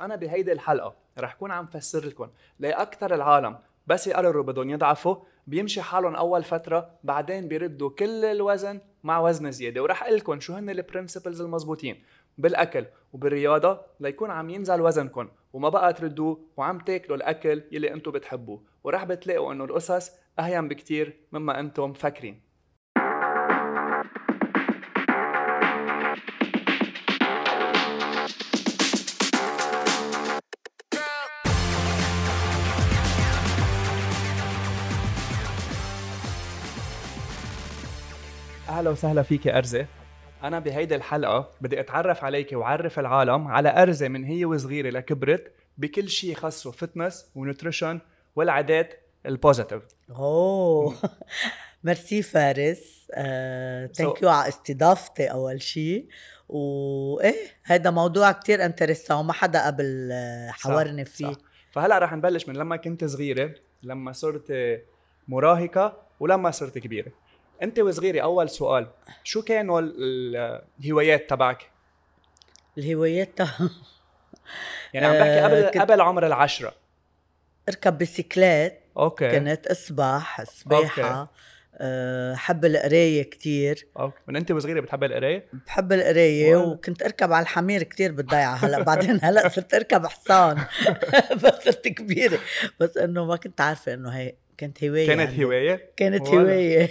أنا بهيدي الحلقة رح كون عم فسر لكم ليه أكثر العالم بس يقرروا بدهم يضعفوا بيمشي حالهم أول فترة بعدين بيردوا كل الوزن مع وزن زيادة. ورح أقول لكم شو هن البرنسبلز المزبوطين بالأكل وبالرياضة ليكون عم ينزل وزنكم وما بقى تردوه وعم تاكلوا الأكل يلي أنتم بتحبوه. ورح بتلاقوا إنه القصص اهين بكتير مما أنتم مفكرين أهلا وسهلا فيك أرزة. أنا بهيدي الحلقة بدي أتعرف عليك وعرف العالم على أرزة من هي وصغيرة لكبرت بكل شيء خصه fitness و nutrition والعادات ال positive. أوه. ميرسي فارس. Thank you على استضافتي أول شيء. وايه هذا موضوع كتير intéressant وما حدا قبل آه، حاورني فيه. صح. فهلأ رح نبلش من لما كنت صغيرة لما صرت مراهقة ولما صرت كبيرة. انت وصغيره أول سؤال شو كانوا الهوايات تبعك؟ الهوايات يعني عم بحكي قبل آه قبل عمر العشرة. أركب بسيكلات. Okay. كنت أسبح سباحه okay. أه حب القراية كتير. Okay. من أنت وصغيرة بتحب القراية؟ بحب القراية وكنت أركب على الحمير كتير بالضيعة. هلأ بعدين هلأ صرت أركب حصان. بس صرت كبيرة. بس إنه ما كنت عارفة إنه هي كانت هواية كانت يعني. هواية؟ كانت هواية.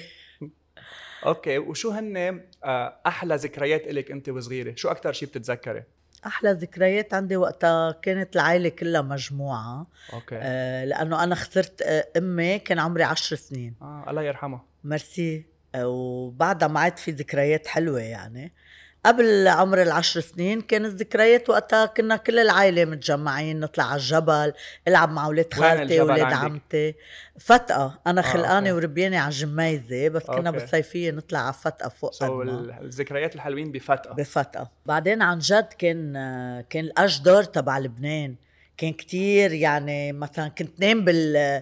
Okay وشو هن آه، أحلى ذكريات لك أنت وصغيرة؟ شو أكثر شيء بتتذكري؟ أحلى ذكريات عندي وقتها كانت العائله كلها مجموعة. Okay. آه لأنه أنا خسرت آه أمي كان عمري عشر سنين. آه الله يرحمها. ميرسي آه وبعدها ما عاد في ذكريات حلوة يعني. قبل عمر العشر سنين كانت ذكريات وقتها كنا كل العائلة متجمعين نطلع على الجبل العب مع أولاد خالتي واولاد عمتي. فتقة. أنا آه، خلقانة آه وربيانة على جميزه بس كنا okay. بالصيفية نطلع على فتقة فوق so الذكريات الحلوين بفتقة. بفتقة. بعدين عن جد كان كان الاشجار تبع لبنان. كان كتير يعني مثلا كنت نام بال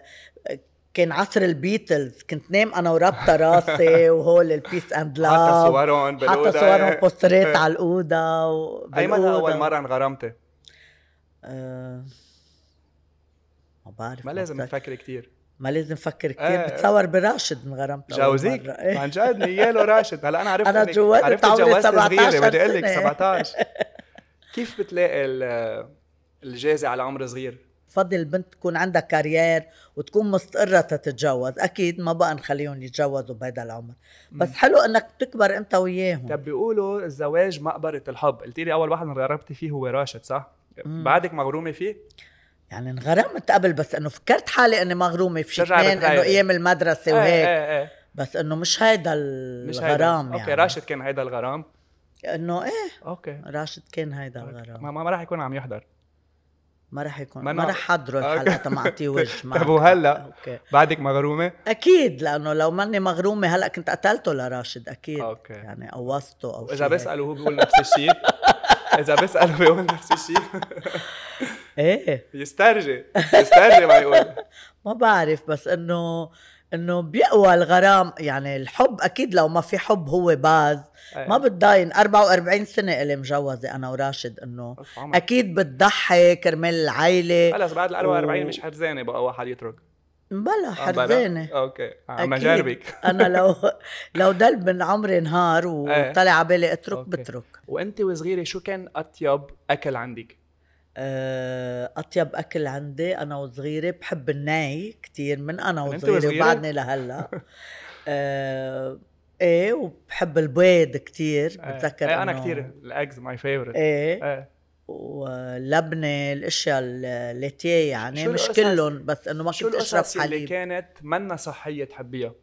كان عصر البيتلز كنت نام أنا وربطة راسي وهول ال peace and love حتى صورهم بالأوضة. حتى صورهم بوسترات على الأوضة أي متى أول مرة انغرمتي؟ أه ما بعرف ما لازم نفكر كثير ما لازم نفكر كثير آه بتصور براشد انغرمت جوزيك؟ عن جد نياله راشد. هلا أنا عرفت أنا تجوزت عرفت عمري 17 بدي أقول لك 17 كيف بتلاقي الجازي على عمر صغير؟ بفضل البنت تكون عندها كارير وتكون مستقرة تتجوز. أكيد ما بقى نخليهم يتجوزوا بهذا العمر. بس حلو أنك تكبر أنت وياهم. طب بيقولوا الزواج مقبرة الحب. قلتي لي أول واحد انغرمتي فيه هو راشد صح؟ مم. بعدك مغرومة فيه؟ يعني انغرمت قبل بس إنه فكرت حالي إني مغرومة في شيء إنه أيام المدرسة إيه، وهيك. إيه إيه. بس إنه مش هيدا الغرام يعني. أوكي راشد كان هيدا الغرام؟ إنه إيه okay. راشد كان هيدا الغرام. ما, ما راح يكون عم يحضر. ما راح يكون ما, ما راح حضره الحلقة ما اعطيه وجه طيب وهلا بعدك مغرومة؟ أكيد لأنه لو ماني مغرومة هلا كنت قتلته لراشد أكيد. Okay. يعني قوصته أو اذا بسأله هو بيقول نفس الشيء. إذا بسأله بيقول نفس الشيء. إيه. يسترجي يسترجي ما يقول. ما بعرف بس إنه إنه بيقوى الغرام يعني الحب أكيد لو ما في حب هو base. أيه. ما بتضاين. 44 سنة اللي مجوزة أنا وراشد إنه أكيد بتضحي كرمال العائله خلص بعد ال 44 و... مش حرزانه بقى واحد يترك. بلا حرزانه okay. عم جربك أنا لو لو ضل من عمري نهار وطلع على بالي اترك okay. بترك. وأنت وصغيرة شو كان أطيب أكل عندك؟ آه، أطيب أكل عندي أنا وصغيرة بحب الني كثير من أنا وصغيرة وبعدني لهلأ. آه إيه وبحب البيض كثير آه، بتذكر إيه أنا كثير ال eggs my favorite إيه, إيه. واللبنة الأشياء ال laitiers يعني مش كلهم بس إنه ما كنت أشرب حليب اللي كانت منا صحية تحبيها؟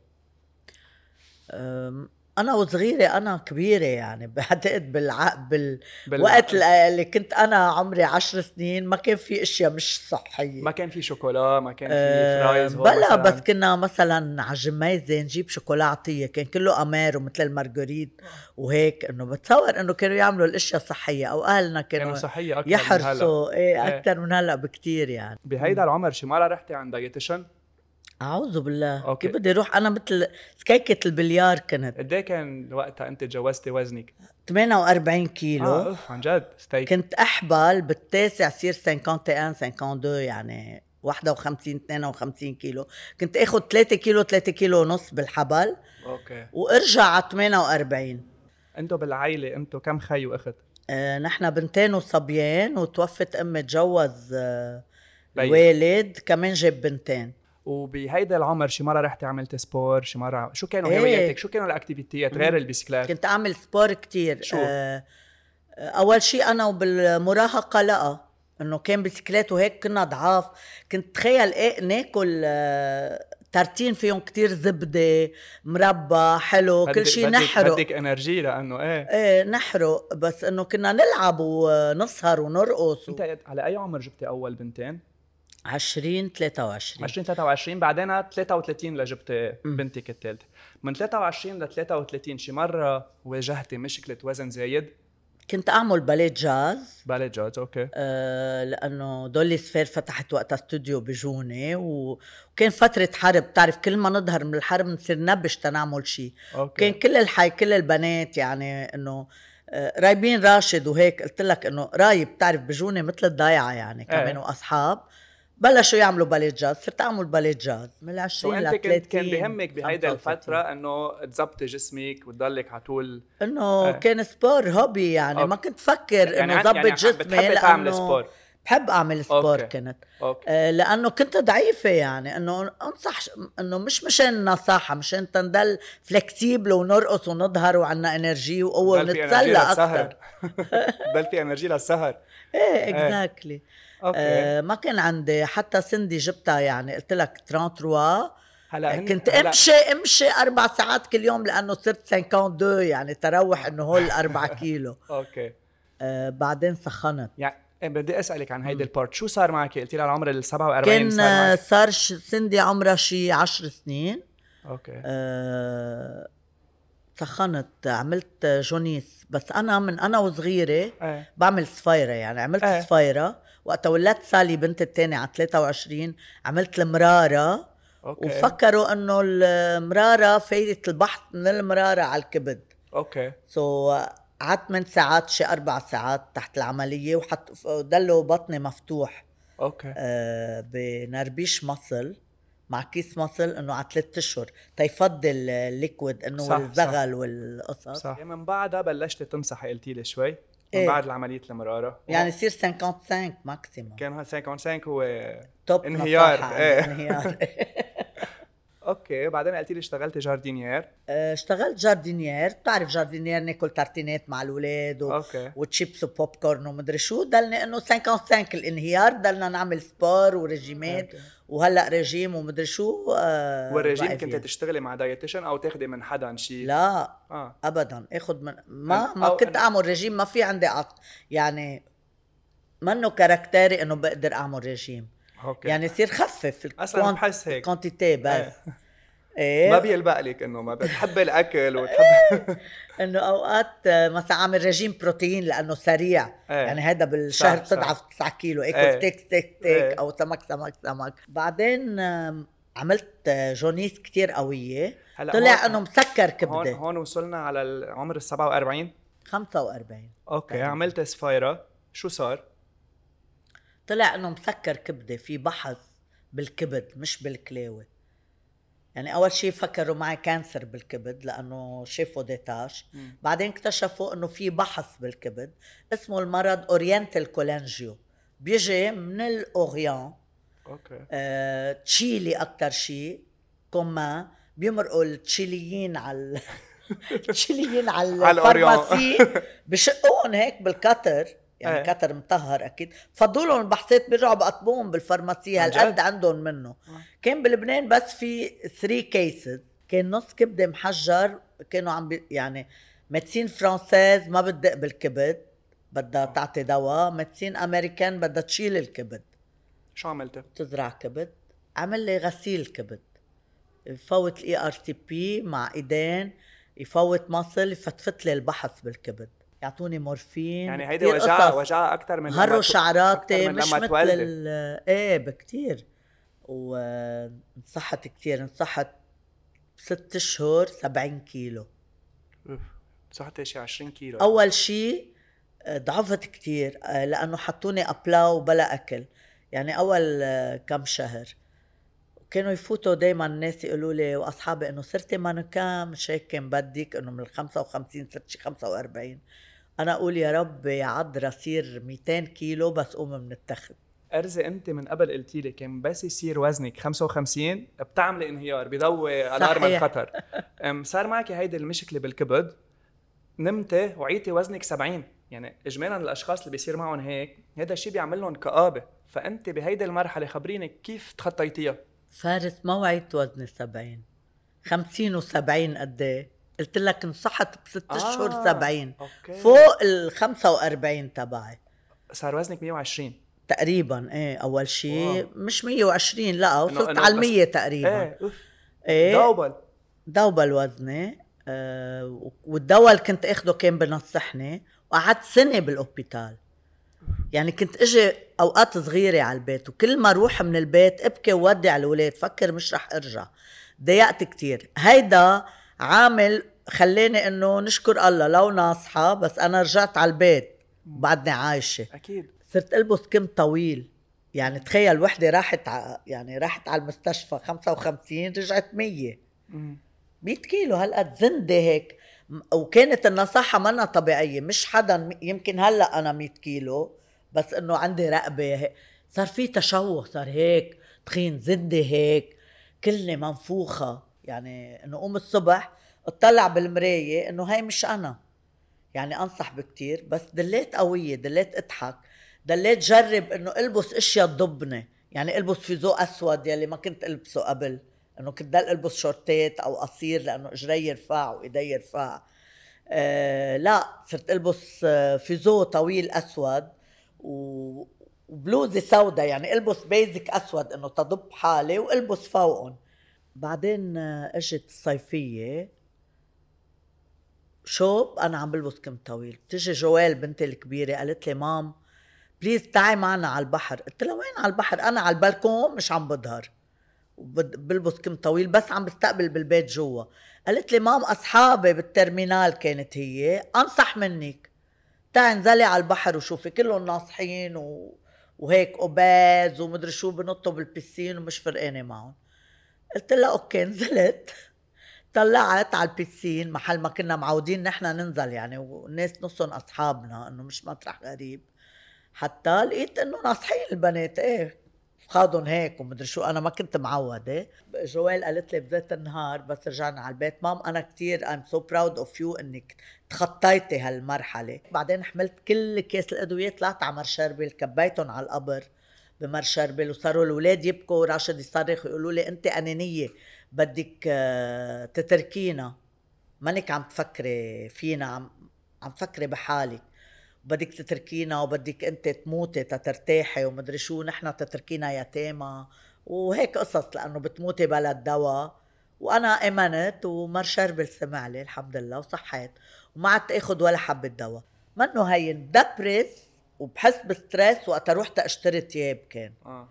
أنا وصغيرة أنا كبيرة يعني بعتقد بالع... بال... بالوقت اللي كنت أنا عمري عشر سنين ما كان في أشياء مش صحية. ما كان في شوكولا ما كان في أه fries بلا مثلاً. بس كنا مثلا على جميزه نجيب شوكولا عطيه كان كله أمير ومثل المارجريت وهيك إنه بتصور إنه كانوا يعملوا الأشياء صحيه أو أهلنا كانوا, كانوا صحية أكثر يحرصوا إيه أكثر من هلأ بكثير يعني. بهيدا العمر شي مره رحتي عند dietitian؟ أعوذ بالله. okay. كيف بدي أروح؟ أنا مثل ستيكة البليار كنت. قد إيه كان وقتها أنت تجوزتي وزنك؟ 48 كيلو. آه أوف عن جد stick. كنت احبل بالتاسع صير 51 52 يعني 51 52 كيلو. كنت آخذ 3 كيلو 3 كيلو ونص بالحبل. okay. وأرجع على 48 أنتو بالعائلة أنتو كم خي وأخت؟ آه نحن بنتين وصبيان وتوفت أمي تجوز آه. الوالد كمان جاب بنتين. وبهيدا العمر شي مرة رحتي عملتي sport شي مرة شو كانوا إيه. هواياتك؟ شو كانوا ال activity ات غير البسكليت كنت أعمل sport كتير. شو؟ آه أول شيء أنا وبالمراهقة لا إنه كان بسكليت وهيك كنا ضعاف. كنت تخيل إيه ناكل آه tartine فيهم كتير زبدة مربى حلو كل شيء نحرق. بدك energy لأنه إيه. إيه نحرق. بس إنه كنا نلعب ونسهر ونرقص و... أنت على أي عمر جبتي أول بنتين؟ 20 23 20 23 بعدين 33 لجبتي بنتك الثالثه من 23 ل 33 شي مرة واجهتي مشكلة وزن زايد؟ كنت أعمل ballet jazz. ballet jazz okay. آه لأنه دولي سفير فتحت وقتها استوديو بجوني و- وكان فترة حرب. بتعرف كل ما نظهر من الحرب نصير نبش تنعمل شيء كان كل الحي كل البنات يعني إنه آه، رايبين راشد وهيك قلت لك إنه رايب بتعرف بجوني مثل الضيعة يعني كمان إيه. وأصحاب. بلشوا يعملوا ballet jazz صرت أعمل ballet jazz من ال 20 so ل أنت 30 كنت كان بهمك بهيدا 35. الفترة إنه تزبطي جسمك وتضلك على طول إنه إيه. كان sport hobby يعني okay. ما كنت فكر يعني إنه ظبط يعني جسمي بتحبي تعملي sport بحب أعمل sport okay. كنت. okay. آه، لأنه كنت ضعيفة يعني إنه أنصح إنه مش مشان النصاحه مشان تنضل flexible ونرقص ونظهر وعنا energy وقوة ونتسلى أكثر ضل في energy للسهر. إيه exactly okay. آه ما كان عندي حتى سندي جبتها يعني. قلت لك 33 هلا هن- كنت هلا- امشي امشي أربع ساعات كل يوم لأنه صرت 52 يعني تروح إنه هول أربع كيلو. okay. آه بعدين سخنت. يعني إيه بدي أسألك عن هيدي ال part شو صار معك؟ قلتي لي على عمر ال 47 كان صار آه، معك صار ش- سندي عمرها شي 10 سنين. okay. آه، سخنت. عملت jaunisse. بس أنا من أنا وصغيرة إيه. بعمل صفيره يعني. عملت إيه. صفيره وقتها ولدت سالي بنت التانية على 23 عملت المرارة okay. وفكروا إنه المرارة فايتة البحص من المرارة على الكبد. okay. so قعدت من ساعات شي أربع ساعات تحت العملية وحط ضلوا بطني مفتوح. okay. آه، بنربيش مصل مع كيس مصل إنه على ثلاث أشهر تيفضل ال liquide إنه صح، والزغل والقصص. صح. من بعدها بلشت تنصحي قلتي لي شوي. من إيه. بعد العملية المرارة يعني يصير 55 maximum كان ها 55 هو top انهيار،. عندي انهيار okay بعدين قلتي لي اشتغلتي jardinière. آه، اشتغلت jardinière بتعرف jardinière ناكل tartine ات مع الأولاد و... okay. و chips و popcorn ومدري شو. ضلني إنه 55 الانهيار ضلنا نعمل سبور ورجيمات okay. وهلأ رجيم ومدري شو آه والرجيم كنت. تشتغلي مع dietitian أو تاخدي من حدا شيء؟ لا آه. ابدا. آخذ من ما ما كنت أنا- أعمل رجيم ما في عندي عط... يعني منه caractère ي إنه بقدر أعمل رجيم okay يعني يصير خفف أصلا بحس هيك ال quantité بس إيه. إيه ما بيلبق لك إنه ما بتحبي الأكل وتحبي إنه أوقات مثلا اعمل رجيم بروتين لأنه سريع إيه. يعني هذا بالشهر. بتضعف 9 كيلو اكل إيه. steak steak steak إيه. أو سمك سمك سمك بعدين عملت jaunisse كتير قوية هلأ طلع هون- إنه مسكر هون كبدة هون وصلنا على العمر ال 47 45 okay. عملت سفايرة شو صار؟ طلع إنه مسكر كبدة في بحث بالكبد مش بالكلاوه يعني أول شيء فكروا معي كانسر بالكبد لأنه شافوا ديتاش. مم. بعدين اكتشفوا إنه في بحث بالكبد اسمه المرض أورينتال كولانجيو. بيجي من الأوريان. أوكي. آه، تشيلي أكثر شيء كوما. بيمرقوا التشيليين على التشيليين على. الفارماسي بشقوهم هيك بال cutter يعني إيه. cutter مطهر أكيد. فضوا لهم البحصات بيرجعوا بقطبوهم بال pharmacie عن هالقد؟ عندهم منه؟ آه. كان بلبنان بس في 3 cases كان نص كبدة محجر. كانوا عم بي يعني médecine française ما بتدق بالكبد. بدها تعطي دواء. médecine américaine بدها تشيل الكبد. شو عملتي؟ تزرع كبد. عمل لي غسيل كبد. يفوت ال ERCP مع إيدين. يفوت مصل يفتفت لي البحث بالكبد. يعطوني مورفين يعني هيدي وجعها. وجعها أكثر من هروا شعراتي من مش لما مثل إيه بكتير. ونصحت كتير. انصحت ست أشهر 70 كيلو. صحتي شي 20 كيلو. أول شيء ضعفت كتير آه، لأنه حطوني ابلا وبلا أكل. يعني أول آه، كم شهر. كانوا يفوتوا دائما الناس يقولوا لي وأصحابي إنه صرتي مانوكان مش هيك كان بدك إنه من ال 55 صرت شي 45 أنا أقول يا رب يا عذرا صير 200 كيلو بس قوم من التخت. أرزي أنت من قبل قلتي لي كان بس يصير وزنك 55 بتعملي انهيار بضوي ألارم. الخطر. صار معك هيدي المشكلة بالكبد؟ نمتي وعيتي وزنك 70 يعني اجمالا الأشخاص اللي بيصير معهم هيك هذا الشيء بيعمل لهم كآبة. فأنت بهيدي المرحلة خبريني كيف تخطيتيها؟ فارس ما وعيت وزني 70 50 و70 قد إيه؟ قلت لك انصحت بست آه، اشهر 70 okay. فوق ال 45 تبعي. صار وزنك 120 تقريبا إيه أول شيء. مش 120 لا وصلت على بس- المية تقريبا. إيه إيه double. double وزني. آه والدواء اللي كنت أخده كان بنصحني وقعدت سنة بالأوبيتال. يعني كنت أجي أوقات صغيرة على البيت وكل ما أروح من البيت أبكي وودع الأولاد فكر مش رح أرجع. ضيقت كتير. هيدا عامل خلاني إنه نشكر الله لو ناصحة بس أنا رجعت على البيت بعدني عايشة. أكيد. صرت ألبس كم طويل. يعني تخيل وحدة راحت ع... يعني راحت على المستشفى 55 رجعت 100 مم. 100 كيلو هالقد زندة هيك. وكانت النصاحة منا طبيعية مش حدا يمكن هلأ أنا 100 كيلو بس إنه عندي رقبة هيك صار في تشوه صار هيك تخين زندة هيك كلني منفوخة. يعني إنه قوم الصبح اطلع بالمراية إنه هاي مش أنا. يعني أنصح بكتير بس دليت قوية دليت اضحك دليت جرب إنه ألبس أشياء تضبني يعني ألبس fuseau أسود يلي ما كنت ألبسه قبل. إنه كنت ضل ألبس شورتات أو قصير لأنه إجري رفاع وإيدي رفاع آه لا صرت ألبس آه، fuseau طويل أسود و- وبلوزة سوداء. يعني ألبس basic أسود إنه تضب حالي وألبس فوقهم. بعدين آه، إجت الصيفيه شوب أنا عم بلبس كم طويل. بتجي جويل بنتي الكبيرة قالت لي mam please تعي معنا على البحر. قلت لها وين على البحر؟ أنا على البلكون مش عم بظهر. بلبس كم طويل بس عم بستقبل بالبيت جوا. قالت لي mam أصحابي بال terminale كانت هي أنصح منك. تعي انزلي على البحر وشوفي كلهم ناصحين و... وهيك obèse ومدري شو بنطوا بال piscine ومش فرقانة معهم. قلت لها okay نزلت. طلعت على ال piscine محل ما كنا معودين نحن ننزل يعني والناس نصهم أصحابنا إنه مش مطرح غريب. حتى لقيت إنه ناصحين البنات إيه خاضن هيك ومدري شو أنا ما كنت معودة. جوال قالت لي بذات النهار بس رجعنا على البيت. مام أنا كتير I'm so proud of you إنك تخطيتي هالمرحلة. بعدين حملت كل كيس الأدوية طلعت على مرشربل كبيتهم على القبر. بمرشربل وصاروا الأولاد يبكوا وراشد يصرخ ويقولوا لي أنت أنانية بدك آه، تتركينا. مانك عم تفكري فينا عم عم تفكري بحالك. بدك تتركينا وبدك أنت تموتي تترتاحي ومدري شو نحن تتركينا يتامى وهيك قصص لأنه بتموتي بلا الدواء. وأنا أمنت ومر شربل سمع لي الحمد لله وصحيت. وما عدت آخذ ولا حبة دواء. منه هين؟ depress وبحس ب stress وقت رحت اشتري تياب كان. آه.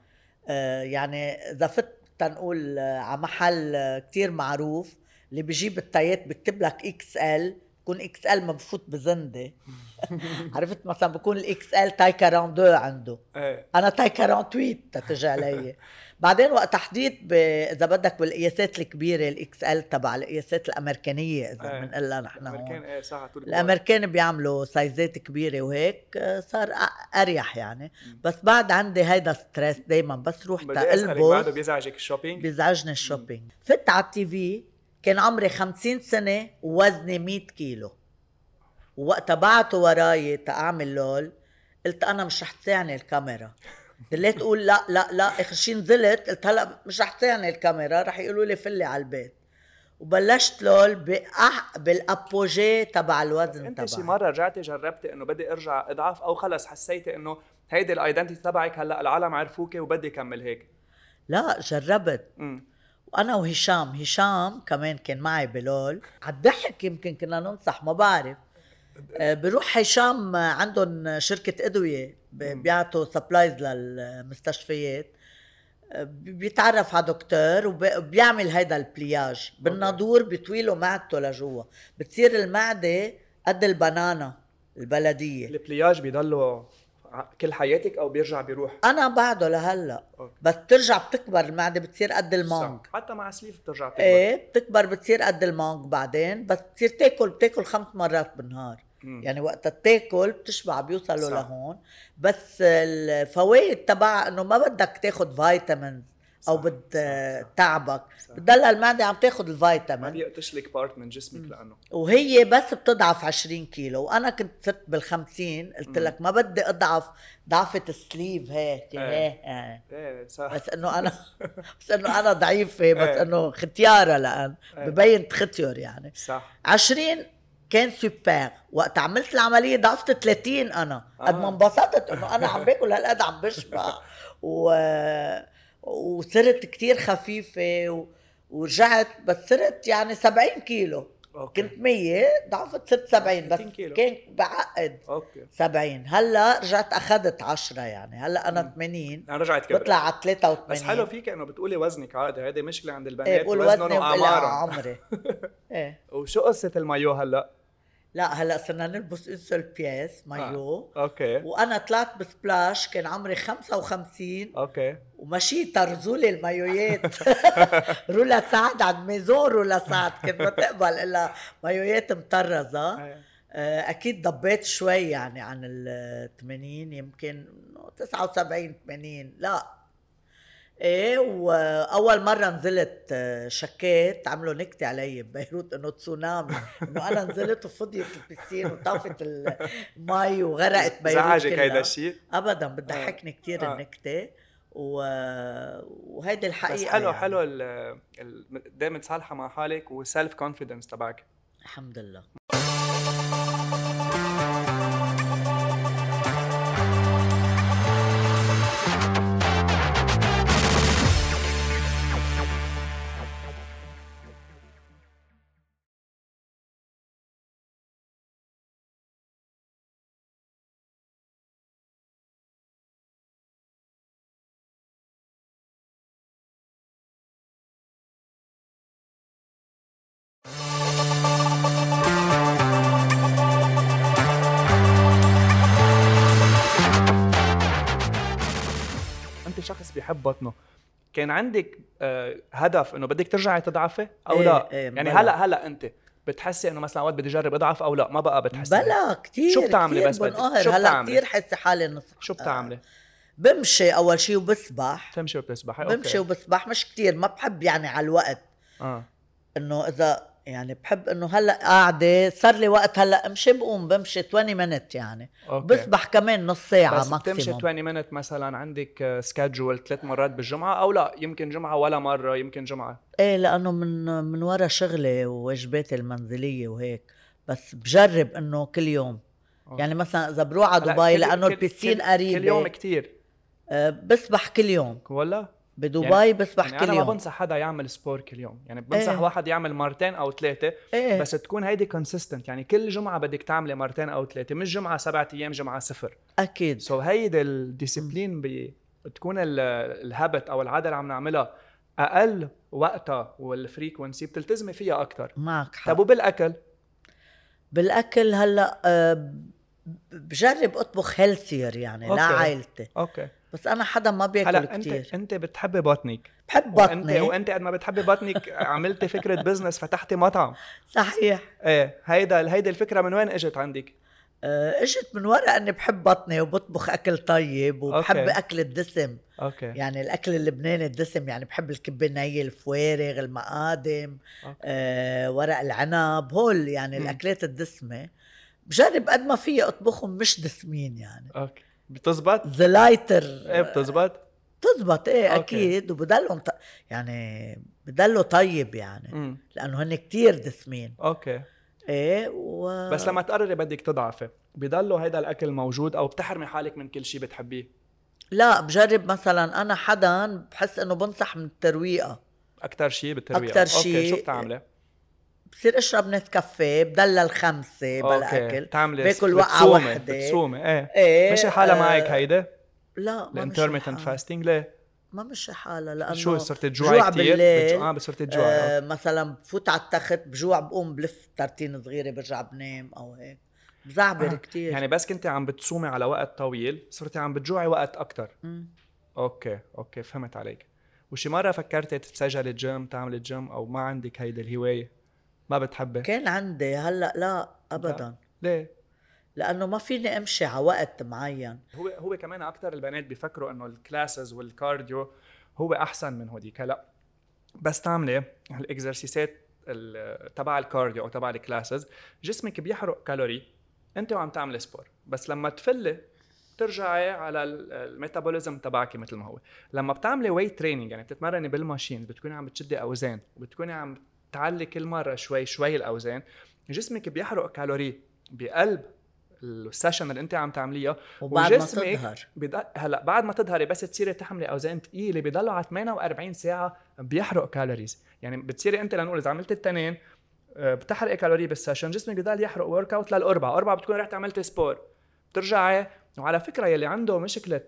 آه، يعني إذا فت تنقول آه، على محل آه، كتير معروف اللي بيجيب التايات بكتب لك XL بكون XL ما بفوت بزندة. عرفت؟ مثلا بكون ال XL taille 42 عنده. إيه. أنا taille 48 تتجي علي. بعدين وقت ب... إذا بدك بالقياسات الكبيرة ال XL تبع القياسات الأمريكانية إذا إيه. بنقلها نحن الامريكان إيه صح. الأمريكان بيعملوا سايزات كبيرة وهيك آه، صار أريح يعني. بس بعد عندي هيدا stress دايما بس روح أسألك بعده بيزعجك ال shopping؟ بيزعجني ال shopping. فت على ال TV كان عمري 50 سنة ووزني 100 كيلو. ووقتها بعتوا وراي تاعمل لول قلت أنا مش رح تساعني الكاميرا. دليت أقول لا لا لا آخر شي نزلت قلت هلا مش رح تساعني الكاميرا رح يقولوا لي فلي على البيت. وبلشت لول بأوج بال apogée تبع الوزن أنت شي مرة رجعتي جربتي إنه بدي أرجع أضعف أو خلص حسيتي إنه هيدي ال identity تبعك هلأ العالم عرفوكي وبدي كمل هيك؟ لا جربت. امم وأنا وهشام هشام كمان كان معي بلول. عالضحك يمكن كنا ننصح ما بعرف. آه، بروح هشام آه، عندهم شركة أدوية. بيعطوا supplies للمستشفيات. بيتعرف على دكتور وبيعمل هيدا ال pliage. بالناضور بيطويله معدته لجوا. بتصير المعدة قد ال banana البلدية. ال pliage بيضلوا كل حياتك أو بيرجع بيروح؟ أنا بعده لهلأ. okay. بس بترجع بتكبر المعدة بتصير قد ال mangue. صح. حتى مع sleeve بترجع تكبر إيه بتكبر بتصير قد ال mangue بعدين بس بتصير تاكل بتاكل خمس مرات بالنهار. يعني وقت تاكل بتشبع بيوصلوا صح. لهون بس الفوائد تبع إنه ما بدك تاخد vitamins أو بد. تعبك. بتضل المعدة عم تاخد ما الفيتامين بيقص لك part من جسمك لأنه وهي بس بتضعف 20 كيلو وأنا كنت صرت بال50 قلت مم. لك ما بدي أضعف ضعفة ال sleeve هيك إيه. هيك هيك. إيه صح بس إنه أنا بس إنه أنا ضعيفة بس إيه. إنه ختيارة لأن إيه. ببين ختير يعني صح 20 كان سوبر. وقت عملت العملية ضعفت 30 أنا. قد ما آه. انبسطت إنه أنا عم باكل هالقد عم بشبع. و... وصرت كتير خفيفة و... ورجعت بس صرت يعني 70 كيلو. okay. كنت 100 ضعفت صرت 70 بس 30 كيلو. كان بعقد okay. 70 هلأ رجعت أخذت 10 يعني. هلأ أنا مم. 80 أنا رجعت كبرت. بطلع على 83 بس حلو فيك إنه بتقولي وزنك عادي هيدي مشكلة عند البنات. إيه بقول وزنهم وزني واعمارهم عمري. إيه. وشو قصة المايو هلأ؟ لا هلا صرنا نلبس une seule pièce maillot. okay. وأنا طلعت بسبلاش كان عمري 55 okay. ومشيت رزولي المايويات. رولا سعد عند maison رولا سعد كنت ما تقبل إلا مايويات مطرزة. إيه. آه، أكيد ضبيت شوي يعني عن ال 80 يمكن 79 80 لا. إيه وأول مرة نزلت آه، شكيت عملوا نكتة علي ببيروت إنه تسونامي إنه أنا نزلت وفضيت ال piscine وطافت المي وغرقت بيروت زعجك. هيدا الشيء ابدا بتضحكني كثير آه. النكتة و... وهيدي الحقيقة بس حلو يعني. حلو ال ال دائما تصالحه مع حالك و self confidence تبعك الحمد لله بيحب بطنه كان عندك آه، هدف إنه بدك ترجعي تضعفي أو إيه، لا؟ إيه، يعني. هلأ هلأ أنت بتحسي إنه مثلا وقت بدي أجرب أضعف أو لا؟ ما بقى بتحسي بلا كثير شو بتعملي بس بدك؟ شو هلأ؟ كثير حاسه حالي نص شو بتعملي؟ بمشي أول شيء وبسبح. بتمشي وبتسبحي بمشي وبسبح مش كتير ما بحب يعني على الوقت. آه. إنه إذا يعني بحب إنه هلأ قاعدة صار لي وقت هلأ امشي بقوم بمشي 20 minute يعني. okay. بسبح كمان نص ساعة بس بتمشي maximum 20 مينت مثلا عندك schedule ثلاث مرات بالجمعة أو لا يمكن جمعة ولا مرة يمكن جمعة؟ إيه لأنه من من ورا شغلي وواجباتي المنزلية وهيك بس بجرب إنه كل يوم. أوكي. يعني مثلا إذا بروح على دبي لأنه كل- قريبه كل يوم كثير آه، بسبح كل يوم. ولا بدبي يعني- بسبح يعني كل أنا ما يوم بنصح حدا يعمل sport كل يوم يعني بنصح إيه. واحد يعمل مرتين أو ثلاثة إيه بس تكون هيدي consistent يعني كل جمعة بدك تعملي مرتين أو ثلاثة مش جمعة سبعة أيام جمعة صفر. أكيد. so هيدي ال discipline بي تكون ال habit أو العادة اللي عم نعملها أقل وقتها وال frequency بتلتزمي فيها أكثر معك حق. طب وبالأكل؟ بالأكل هلأ آه، بجرب أطبخ healthier يعني أوكي. لعائلتي. أوكي. بس أنا حدا ما بياكل هلأ انت كثير أنت بتحبي بطنك. بحب وانت بطني. وأنت قد ما بتحبي بطنك عملتي فكرة business فتحتي مطعم. صحيح. إيه هيدا هيدي الفكرة من وين إجت عندك؟ آه، إجت من ورا إني بحب بطني وبطبخ أكل طيب وبحب أوكي. أكل الدسم. أوكي. يعني الأكل اللبناني الدسم يعني بحب الكبه النية الفوارغ المقادم أوكي. آه، ورق العنب هول يعني مم. الأكلات الدسمة. بجرب قد ما فيي أطبخهم مش دسمين يعني. أوكي. بتزبط؟ lighter إيه بتزبط؟ بتزبط إيه أوكي. أكيد. وبضلهم ط... يعني بضله طيب يعني. امم لأنه هن كتير دسمين. أوكي. إيه و... بس لما تقرري بدك تضعفي بضلوا هيدا الأكل موجود أو بتحرمي حالك من كل شيء بتحبيه؟ لا بجرب مثلا أنا حدا بحس إنه بنصح من الترويقة. أكثر شيء بالترويقة. أكتر أوكي شي- شو بتعملي؟ بصير اشرب نسكافيه بدلل خمسه بلا أكل بتعملي باكل وقعة بتصومي وحدة. بتصومي. إيه. إيه ماشي حالها آه، معك هيدا؟ لا ما ال intermittent. fasting ليه؟ ما مشي حالها لأنه شو صرت تجوعي جوع كثير بالليل. آه صرت تجوعي آه. مثلا بفوت على التخت بجوع بقوم بلف ترتين صغيرة برجع بنام أو هيك. بزعبر آه، كتير. يعني بس كنتي عم بتصومي على وقت طويل صرتي عم بتجوعي وقت أكثر. أوكي أوكي فهمت عليك. وشي مرة فكرتي تتسجلي جيم تعملي جيم أو ما عندك هيدي الهواية؟ ما بتحبي كان عندي هلأ لا ابدا. ليه؟ لأنه ما فيني أمشي على وقت معين. هو هو كمان أكثر البنات بيفكروا إنه ال classes وال cardio هو أحسن من هوديك. هلأ بس تعملي ال exerciseات ال- تبع ال cardio أو تبع ال classes جسمك بيحرق كالوري. انت وعم تعملي sport بس لما تفلي بترجعي على ال- ال metabolism تبعك مثل ما هو. لما بتعملي weight training يعني بتتمرني بال machine بتكوني عم بتشدي أوزان وبتكوني عم تعلي كل مرة شوي شوي الأوزان. جسمك بيحرق كالوري بقلب ال session اللي انت عم تعمليها وبعد ما وجسمك تظهر. بضل... هلأ بعد ما تظهري بس تصيري تحملي أوزان ثقيله بضلوا على 48 ساعة بيحرق calories. يعني بتصيري انت لنقول إذا عملت التنين آه، بتحرقي calorie بال session جسمك بضل يحرق workout للأربعة. أربعة بتكون رحت عملت sport بترجعي وعلى فكرة يلي عنده مشكلة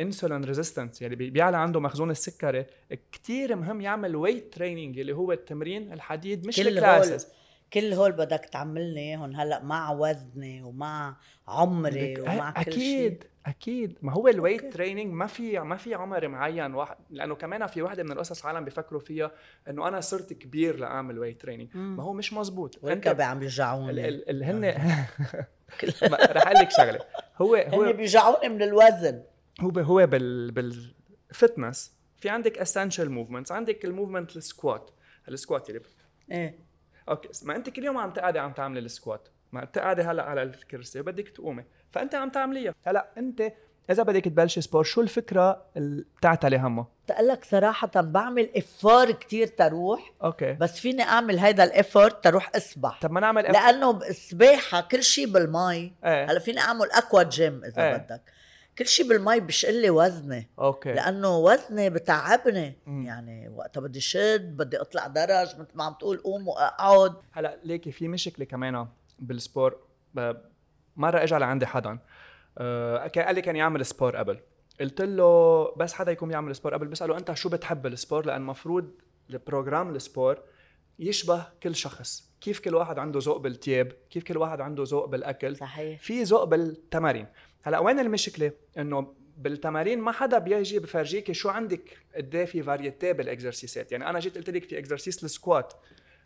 insulin resistance بي- بيعلى عنده مخزون السكري كتير مهم يعمل weight training اللي هو التمرين الحديد مش كل هول ال classes كل هول بدك تعملني اياهم هلأ مع وزني ومع عمري ومع كل شيء أكيد أكيد. ما هو ال weight. training ما في ما في عمر معين واحد لأنه كمان في وحده من القصص عالم بيفكروا فيها إنه أنا صرت كبير لأعمل weight training. ما هو مش مزبوط وركبي عم ال بيوجعوني؟ ال ال هن ما- رح أقول لك شغلة. هو هن هو بيوجعوني من الوزن. هو هو بال بال fitness. في عندك essential movements عندك ال movement ال squat ال squat اللي إيه. أوكي ما انت كل يوم عم تقعدي عم تعملي ال squat ما انت قاعدة هلأ على الكرسي وبدك تقومي. فأنت عم تعمليها. هلأ أنت إذا بدك تبلشي sport شو الفكرة اللي بتعتلي همها تقلك صراحة بعمل effort كتير تروح أوكي. بس فيني أعمل هيدا ال effort تروح أسبح. طب ما نعمل ef... لأنه السباحة كل شيء بالمي. إيه. هلأ فيني أعمل aqua gym إذا إيه. بدك. كل شيء بالمي بشقل لي وزني أوكي. لأنه وزني بتعبني. مم. يعني وقتها بدي شد بدي أطلع درج مثل ما عم تقول قوم وأقعد. هلأ ليكي في مشكلة كمان بال sport مرة اجى لعندي حدا آه، قال لي كان يعمل sport قبل. قلت له بس حدا يكون يعمل sport قبل بسأله أنت شو بتحب ال sport؟ لأن المفروض ال program ال sport يشبه كل شخص. كيف كل واحد عنده ذوق بالتياب؟ كيف كل واحد عنده ذوق بالأكل؟ صحيح. في ذوق بالتمارين. هلا وين المشكلة؟ إنه بالتمارين ما حدا بيجي بفرجيكي شو عندك قد إيه في variety بال exerciseات يعني أنا جيت قلت لك في exercise ال squat.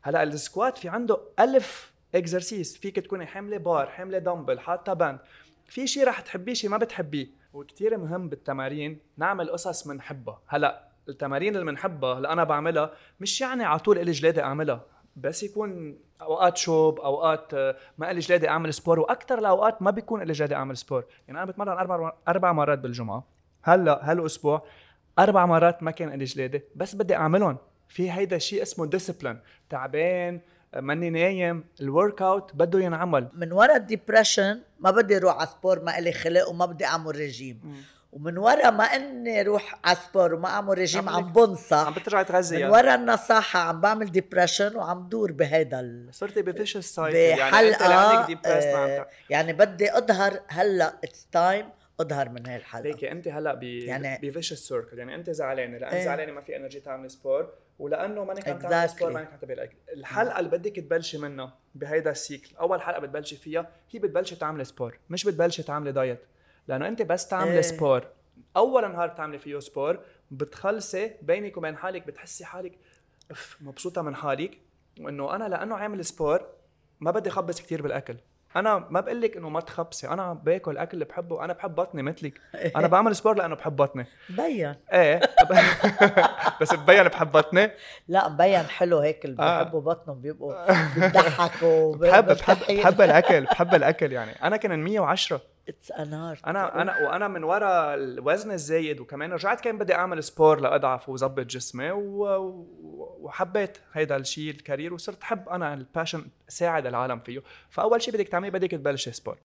هلا ال squat في عنده ألف exercise فيك تكوني حاملة بار حاملة دمبل حاطة band في شيء رح تحبيه شيء ما بتحبيه. وكتير مهم بالتمارين نعمل قصص بنحبها هلا التمارين اللي بنحبها اللي أنا بعملها مش يعني على طول إلي جلادة أعملها. بس يكون أوقات شوب أوقات آه، ما الي جلادي أعمل sport وأكثر الاوقات ما بيكون الي جلادي أعمل sport يعني أنا بتمرن أربع أربع مرات بالجمعة. هلأ هالأسبوع أربع مرات ما كان الي جلادي بس بدي أعملهم. في هيدا الشيء اسمه discipline تعبان آه، ماني نايم ال workout بده ينعمل. من ورا ال depression ما بدي أروح على sport ما إلي خلق وما بدي أعمل ريجيم ومن ورا ما إني على sport وما أعمل ريجيم عم عم عم بنصح بترجعي تغذي من يعني. ورا النصاحة عم بعمل depression وعم دور بهيدا ال... صرتي ب vicious cycle يعني أنت آه، يعني بدي أظهر هلأ it's time أظهر من هاي الحلقة ليكي أنت هلأ ب يعني- ب vicious circle يعني أنت زعلانة لأن إيه. زعلانة ما في energy تعملي sport ولأنه مانك عم تعملي. sport مانك عم تبقى الحلقة اللي بدك تبلشي منها بهيدا السيكل أول حلقة بتبلشي فيها هي بتبلشي تعملي sport مش بتبلشي تعملي diet لأنه أنت بس تعملي إيه. sport أول نهار بتعملي فيه sport بتخلصي بينك وبين حالك بتحسي حالك أف مبسوطة من حالك. وانه أنا لأنه عامل sport ما بدي خبص كتير بالأكل. أنا ما بقول لك إنه ما تخبصي. أنا باكل أكل اللي بحبه. أنا بحب بطني مثلك. أنا بعمل sport لأنه بحب بطني. مبين إيه. بس ببين بحب بطني. لا مبين حلو هيك. اللي آه. بيحبوا بطنهم بيبقوا بيضحكوا بحب بحب بحب الأكل بحب الأكل يعني. أنا كان 110 it's an honor أنا أنا وأنا من ورا الوزن الزايد وكمان رجعت كان بدي أعمل sport لأضعف وظبط جسمي وحبيت هيدا الشيء ال career وصرت حب أنا ال passion ساعد العالم فيه. فأول شيء بدك تعمليه بدك تبلشي sport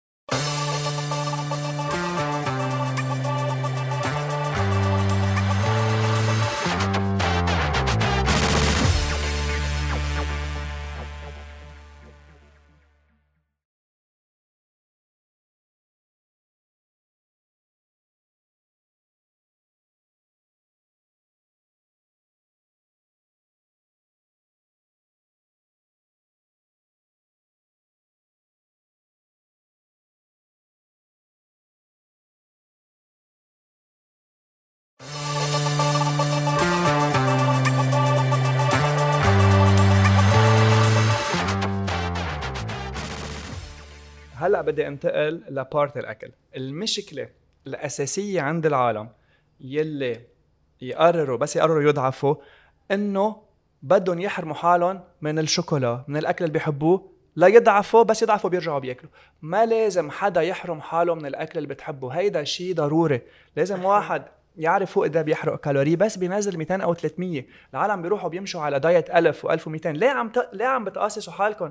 هلا بدي انتقل لبارت الأكل. المشكلة الأساسية عند العالم يلي يقرروا بس يقرروا يضعفوا إنه بدهم يحرموا حالهم من الشوكولا من الأكل اللي بيحبوه لا يضعفوا بس يضعفوا بيرجعوا بياكلوا. ما لازم حدا يحرم حاله من الأكل اللي بتحبه. هيدا شيء ضروري. لازم واحد يعرف هو قد بيحرق كالوري بس بينزل 200 أو 300 العالم بيروحوا بيمشوا على دايت 1000 و1200 ليه عم ت... ليه عم بتقاسسوا حالكم؟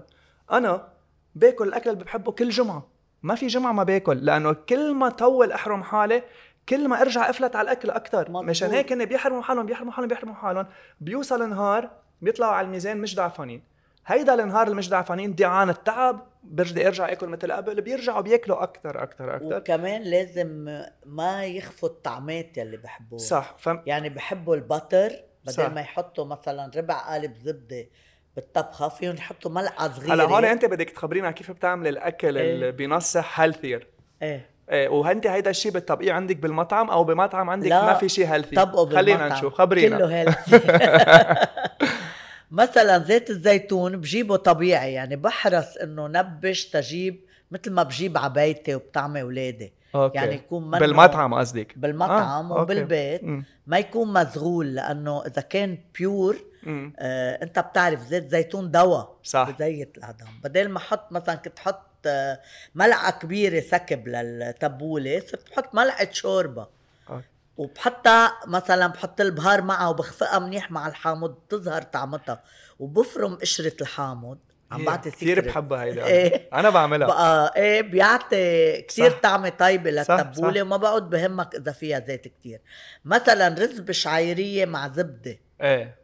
أنا باكل الأكل اللي بحبه كل جمعة. ما في جمعة ما باكل لأنه كل ما طول أحرم حالي كل ما أرجع أفلت على الأكل أكثر مشان هيك هن بيحرموا حالهم بيحرموا حالهم بيحرموا حالهم. بيوصل نهار بيطلعوا على الميزان مش دعفانين هيدا النهار اللي مش دعفانين دعان التعب برجع ارجع آكل مثل قبل بيرجعوا بياكلوا أكثر أكثر أكثر وكمان لازم ما يخفوا الطعمات يلي بحبوها صح ف... يعني بحبوا البتر بدل صح. ما يحطوا مثلا ربع قالب زبدة بالطبخة فيهم يحطوا ملعقة صغيرة هلا هون انت بدك تخبرينا كيف بتعمل الأكل إيه. اللي بينصح healthier إيه إيه وانت هيدا الشيء بتطبقيه عندك بالمطعم أو بمطعم عندك لا، ما في شيء healthy طبقوا بالمطعم خلينا نشوف خبرينا كله healthy مثلا زيت الزيتون بجيبه طبيعي يعني بحرص إنه نبش تجيب مثل ما بجيب عبايتي وبطعمي أولادي okay. يعني يكون منه بالمطعم قصدك بالمطعم okay. وبالبيت مم. ما يكون مزغول لأنه إذا كان pure. آه انت بتعرف زيت زيتون دواء صح. بزيت العظام بدل ما أحط مثلا كنت أحط آه، ملعقة كبيرة سكب للتبولة صرت بحط ملعقة شوربة. أوكي. وبحطها مثلا بحط البهار معها وبخفقها منيح مع الحامض بتظهر طعمتها. وبفرم قشرة الحامض. عم هي بعطي كثير. بحبها هيدا إيه. أنا بعملها. بقى إيه بيعطي كثير. طعمة طيبة للتبولة صح. وما بقعد بهمك إذا فيها زيت كثير مثلا رز بشعيرية مع زبدة. إيه.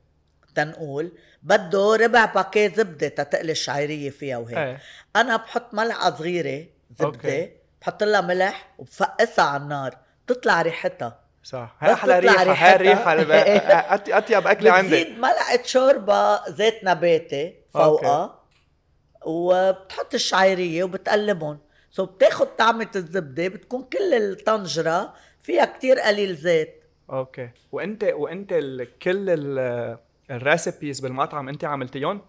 تنقول بده ربع باكيت زبدة تتقلي الشعيرية فيها وهيك. إيه. أنا بحط ملعقة صغيرة زبدة okay. بحط لها ملح وبفقسها على النار تطلع ريحتها. صح. هاي أحلى ريحة ريحتها. الريحه أطيب أكلة عندي بتزيد ملعقة شوربة زيت نباتي فوقها وبتحط الشعيرية وبتقلبهم. so بتاخد طعمة الزبدة بتكون كل الطنجرة فيها كتير قليل زيت. okay. وانت وأنت ال... كل ال... ال recipes بالمطعم انت عملتيهم؟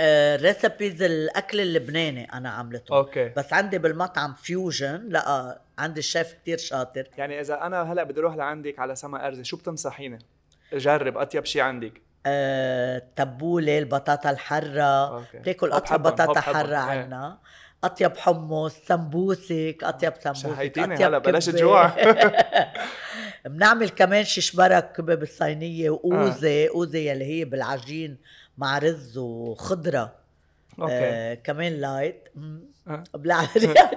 آه recipes الأكل اللبناني أنا عملته. okay. بس عندي بالمطعم fusion لا عندي الشيف كتير شاطر. يعني إذا أنا هلأ بدي أروح لعندك على سما أرزة شو بتنصحيني؟ جرب أطيب شيء عندك. آه، تبولة البطاطا الحرة. okay. بتاكل أطيب بطاطا. حرة إيه. عنا. أطيب حمص سمبوسك أطيب سمبوسك شهيتيني هلأ بلاش. جوع بنعمل كمان ششبرك كبة بالصينية وأوزة أوزة يلي هي بالعجين مع رز وخضرة. okay. آه كمان light. آه.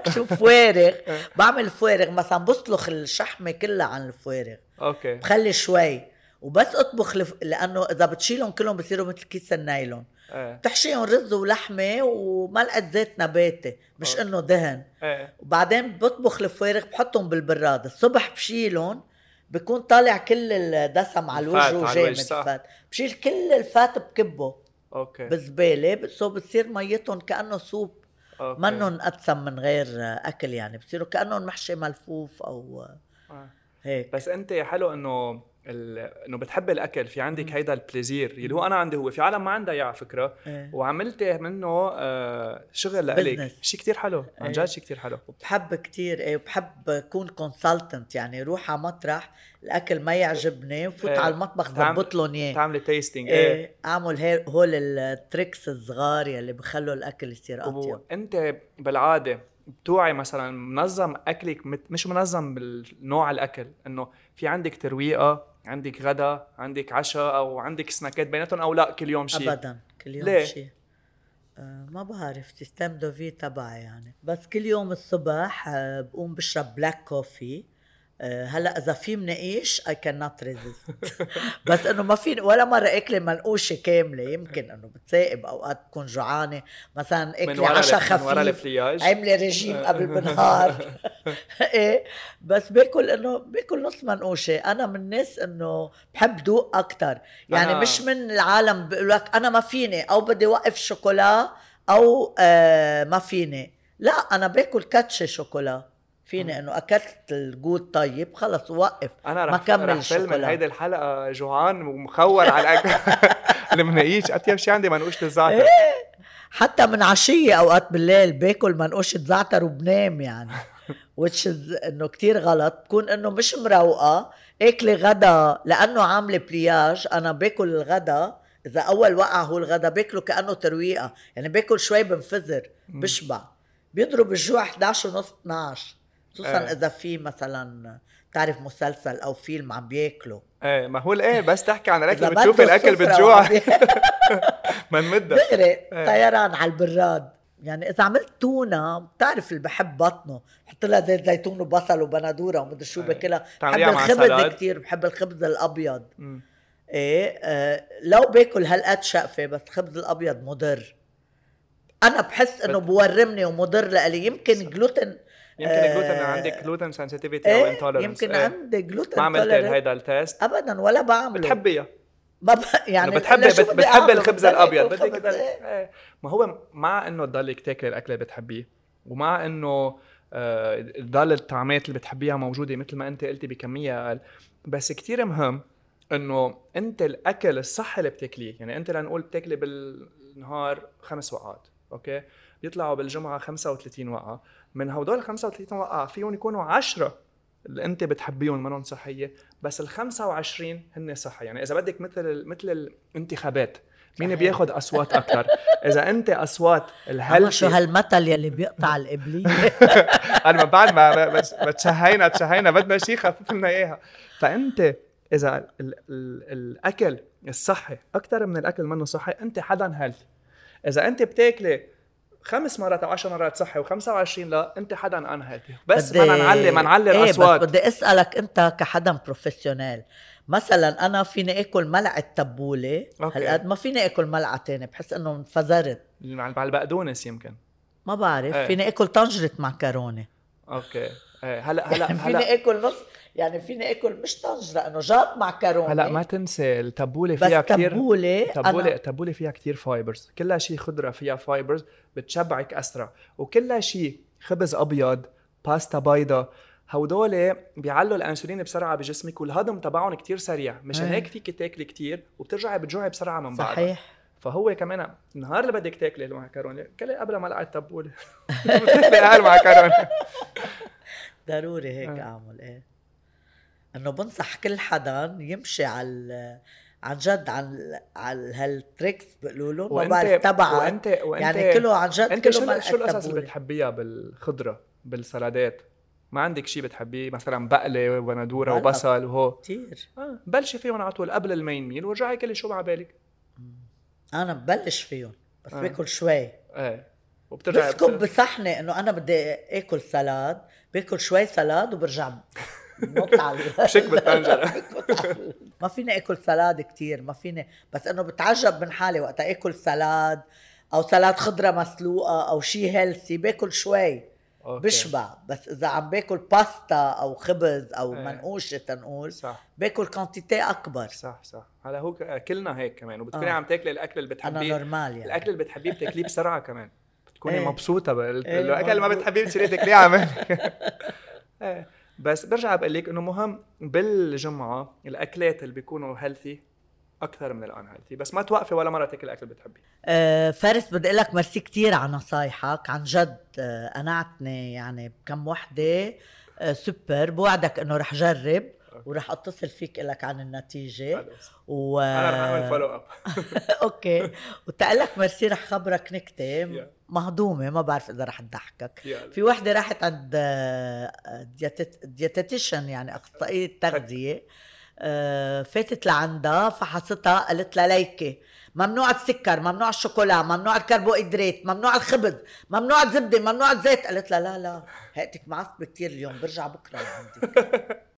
شو فوارغ. بعمل فوارغ. مثلا بسلخ الشحمة كلها عن الفوارغ. okay. بخلي شوي. وبس أطبخ لف... لأنه إذا بتشيلهم كلهم بصيروا مثل كيس النايلون. إيه بتحشيهم رز ولحمة وملقه زيت نباتي مش okay. إنه دهن. إيه وبعدين بطبخ الفوارغ بحطهم بالبراد الصبح بشيلهم بكون طالع كل الدسم على الوجه صح. ال fat بشيل كل ال fat بكبه okay بزبالة so بتصير ميتهم كأنه soup okay. منهم أدسم من غير أكل يعني بصيروا كأنهم محشي ملفوف أو آه. هيك بس أنت حلو إنه. إنه بتحب الأكل في عندك هيدا ال plaisir اللي هو أنا عندي هو في عالم ما عندها إياه على فكرة إيه. وعملت منه آه شغل لإلك. شيء كتير حلو عن إيه. جد شيء كتير حلو وبحب كتير إيه وبحب أكون consultant يعني روح على مطرح الأكل ما يعجبني وفوت إيه. على المطبخ ضبط لهم اياه تعملي tasting إيه إيه أعمل هي- هول ال tricks الصغار يلي بخلوا الأكل يصير أطيب وأنت بالعادة بتوعي مثلا منظم أكلك مش منظم بالنوع الأكل إنه في عندك ترويقة عندك غدا عندك عشاء أو عندك سناكات بيناتهم أو لا كل يوم شيء ابدا كل يوم ليه؟ شيء آه ما بعرف système de vie تبعي يعني. بس كل يوم الصبح آه بقوم بشرب black coffee هلا إذا في منقيش اي كان نوت ريزيست بس إنه ما في ولا مرة أكلة منقوشه كاملة يمكن إنه بتثاقب أوقات بكون جوعانة. مثلا أكلة عشاء خفيف عاملة ريجيم قبل بالنهار. إيه بس باكل إنه باكل نص منقوشة. أنا من الناس إنه بحب دوق أكثر يعني أنا- مش من العالم بيقول لك أنا ما فيني. أو بدي وقف شوكولا أو آه ما فيني. لا أنا باكل كاتشة شوكولا. فيني إنه أكلت الجود طيب خلص وقف أنا ما رح كمل رح فيلم. هيدي الحلقة جوعان ومخور على الأكل. المنقيش أطيب شيء عندي منقوشه الزعتر حتى من عشية أوقات بالليل باكل منقوشة زعتر وبنام يعني. Is إنه كتير غلط. بكون إنه مش مروقة اكلي غدا لأنه عاملة بلياج. أنا باكل الغدا إذا أول وقع هو الغدا باكله كأنه ترويقة. يعني باكل شوي بنفذر بشبع. بيضرب الجوع 11 ونص 12 خصوصا آه. إذا في مثلا بتعرف مسلسل أو فيلم عم بياكلوا إيه ما هو إيه بس تحكي عن الأكل بتشوف الأكل بتجوع. ما نمدها دغري إيه. طيران على البراد. يعني إذا عملت تونة بتعرف اللي بحب بطنه. بحط لها زيت زيتون وبصل وبندورة ومدري شو إيه. باكلها بحب الخبز؟ كثير بحب الخبز الأبيض. مم. إيه آه لو باكل هالقد شقفة بس الخبز الأبيض مضر. أنا بحس إنه بورمني ومضر لإلي. يمكن جلوتين يمكن آه، عندك gluten sensitivity أو إيه intolerance يمكن عندي جلوتين ما عملت. هيدا ال test ابدا ولا بعمله بتحبيها. يعني بتحبي بتحبي؟ الخبز الأبيض بدك إيه. إيه. ما هو مع إنه تضلك تاكلي الاكل اللي بتحبيه ومع إنه آه، تضل الطعمات اللي بتحبيها موجودة مثل ما أنت قلتي بكمية أقل بس كتير مهم إنه أنت الأكل الصحي اللي بتاكليه يعني أنت لنقول بتاكلي بالنهار خمس وقعات أوكي بيطلعوا بالجمعة 35 وقعة من هدول ال 35 وقعه فيهم يكونوا 10 اللي انت بتحبيهم منهم صحية بس ال 25 هن صحي يعني إذا بدك مثل مثل الانتخابات مين صحيح. بياخد أصوات أكثر إذا انت أصوات أما شو هالمثل يلي بيقطع القبلية أنا بعد ما تشهينا تشهينا بدنا شيء خفف لنا إياها. فأنت إذا ال ال الأكل الصحي أكثر من الأكل منه صحي أنت حدا healthy إذا أنت بتاكلي خمس مرات أو عشر مرات صحي و25 لا أنت حدا unhealthy بس بدنا نعلي ما نعلي إيه الأصوات. بس بدي أسألك أنت كحدا professional مثلا أنا فيني آكل ملعقة تبولة. هالقد ما فيني آكل ملعقة تانية بحس إنه انفجرت مع البقدونس يمكن. ما بعرف. إيه. فيني آكل طنجرة معكرونه okay. إيه هلا هلا يعني هلا فيني آكل نص يعني فيني أكل مش طنجره انه جاط معكرونة. هلأ ما تنسى التبولة فيها كثير تبولة تبوله أنا تبوله فيها كتير fibers كلها شيء خضرة فيها fibers بتشبعك أسرع. وكلها شيء خبز أبيض باستا بيضة. هودول بيعلوا الأنسولين بسرعة بجسمك والهضم تبعهم كتير سريع. مشان إيه. هيك فيك تاكلي كتير وبترجعي بتجوعي بسرعة من بعدها صحيح. فهو كمان النهار اللي بدك تاكلي المعكرونة كلي قبلها ملعقه تبولة. بتاكلي أقل معكرونه ضروري هيك آه. أعمل إيه. إنه بنصح كل حدا يمشي على عن جد عن على هال tricks بيقولوا له ما بعرف تبعها وانت وانت يعني كله عن جد أنت كله شو شو القصص اللي. بتحبيها بالخضرة بالسلادات ما عندك شيء بتحبيه مثلا بقلة وبندوره. وبصل وهو كتير آه. بلشي فيهم على طول قبل ال main meal ورجعي كلي شو بعبالك أنا ببلش فيهم بس آه. باكل شوي إيه وبترجعي بسكب بصحني إنه أنا بدي آكل salad باكل شوي salad وبرجع بنط على بشك على- ما فيني آكل salad كتير ما فيني. بس إنه بتعجب من حالي وقت آكل salad أو salad خضرة مسلوقة أو شيء healthy باكل شوي. okay. بشبع. بس إذا عم باكل باستا أو خبز أو إيه. منقوشة تنقول صح. باكل quantité أكبر. صح صح. هلا هو كلنا هيك كمان. وبتكوني آه. عم تاكلي الأكل اللي أنا بتحبيه normal يعني. الأكل اللي بتحبيه بتاكليه بسرعة كمان. بتكوني إيه. مبسوطة بال... إيه، الأكل اللي ما. بتحبيه بتصيري تاكليه عمال. إيه. بس برجع بقول لك إنه مهم بالجمعة الأكلات اللي بيكونوا healthy أكثر من ال unhealthy بس ما توقفي ولا مرة تاكلي الاكل اللي بتحبيه آه، فارس بدي أقول لك ميرسي كثير على نصايحك. عن جد آه، قنعتني يعني بكم وحدة آه، سوبر. بوعدك إنه رح جرب ورح أتصل فيك لك عن النتيجة. و أنا رح أعمل follow up okay. وتقول لك ميرسي رح خبرك نكتة. مهضومة ما بعرف إذا رح تضحكك. في وحدة راحت عند dietit- dietitian يعني اخصائيه تغذيه آه، فاتت لعندها فحصتها قالت لها ليكي. ممنوع السكر ممنوع الشوكولا ممنوع الكربوهيدرات ممنوع الخبز ممنوع الزبدة ممنوع الزيت. قالت لها لا لا. هيئتك معصبه كثير اليوم برجع بكرة لعندك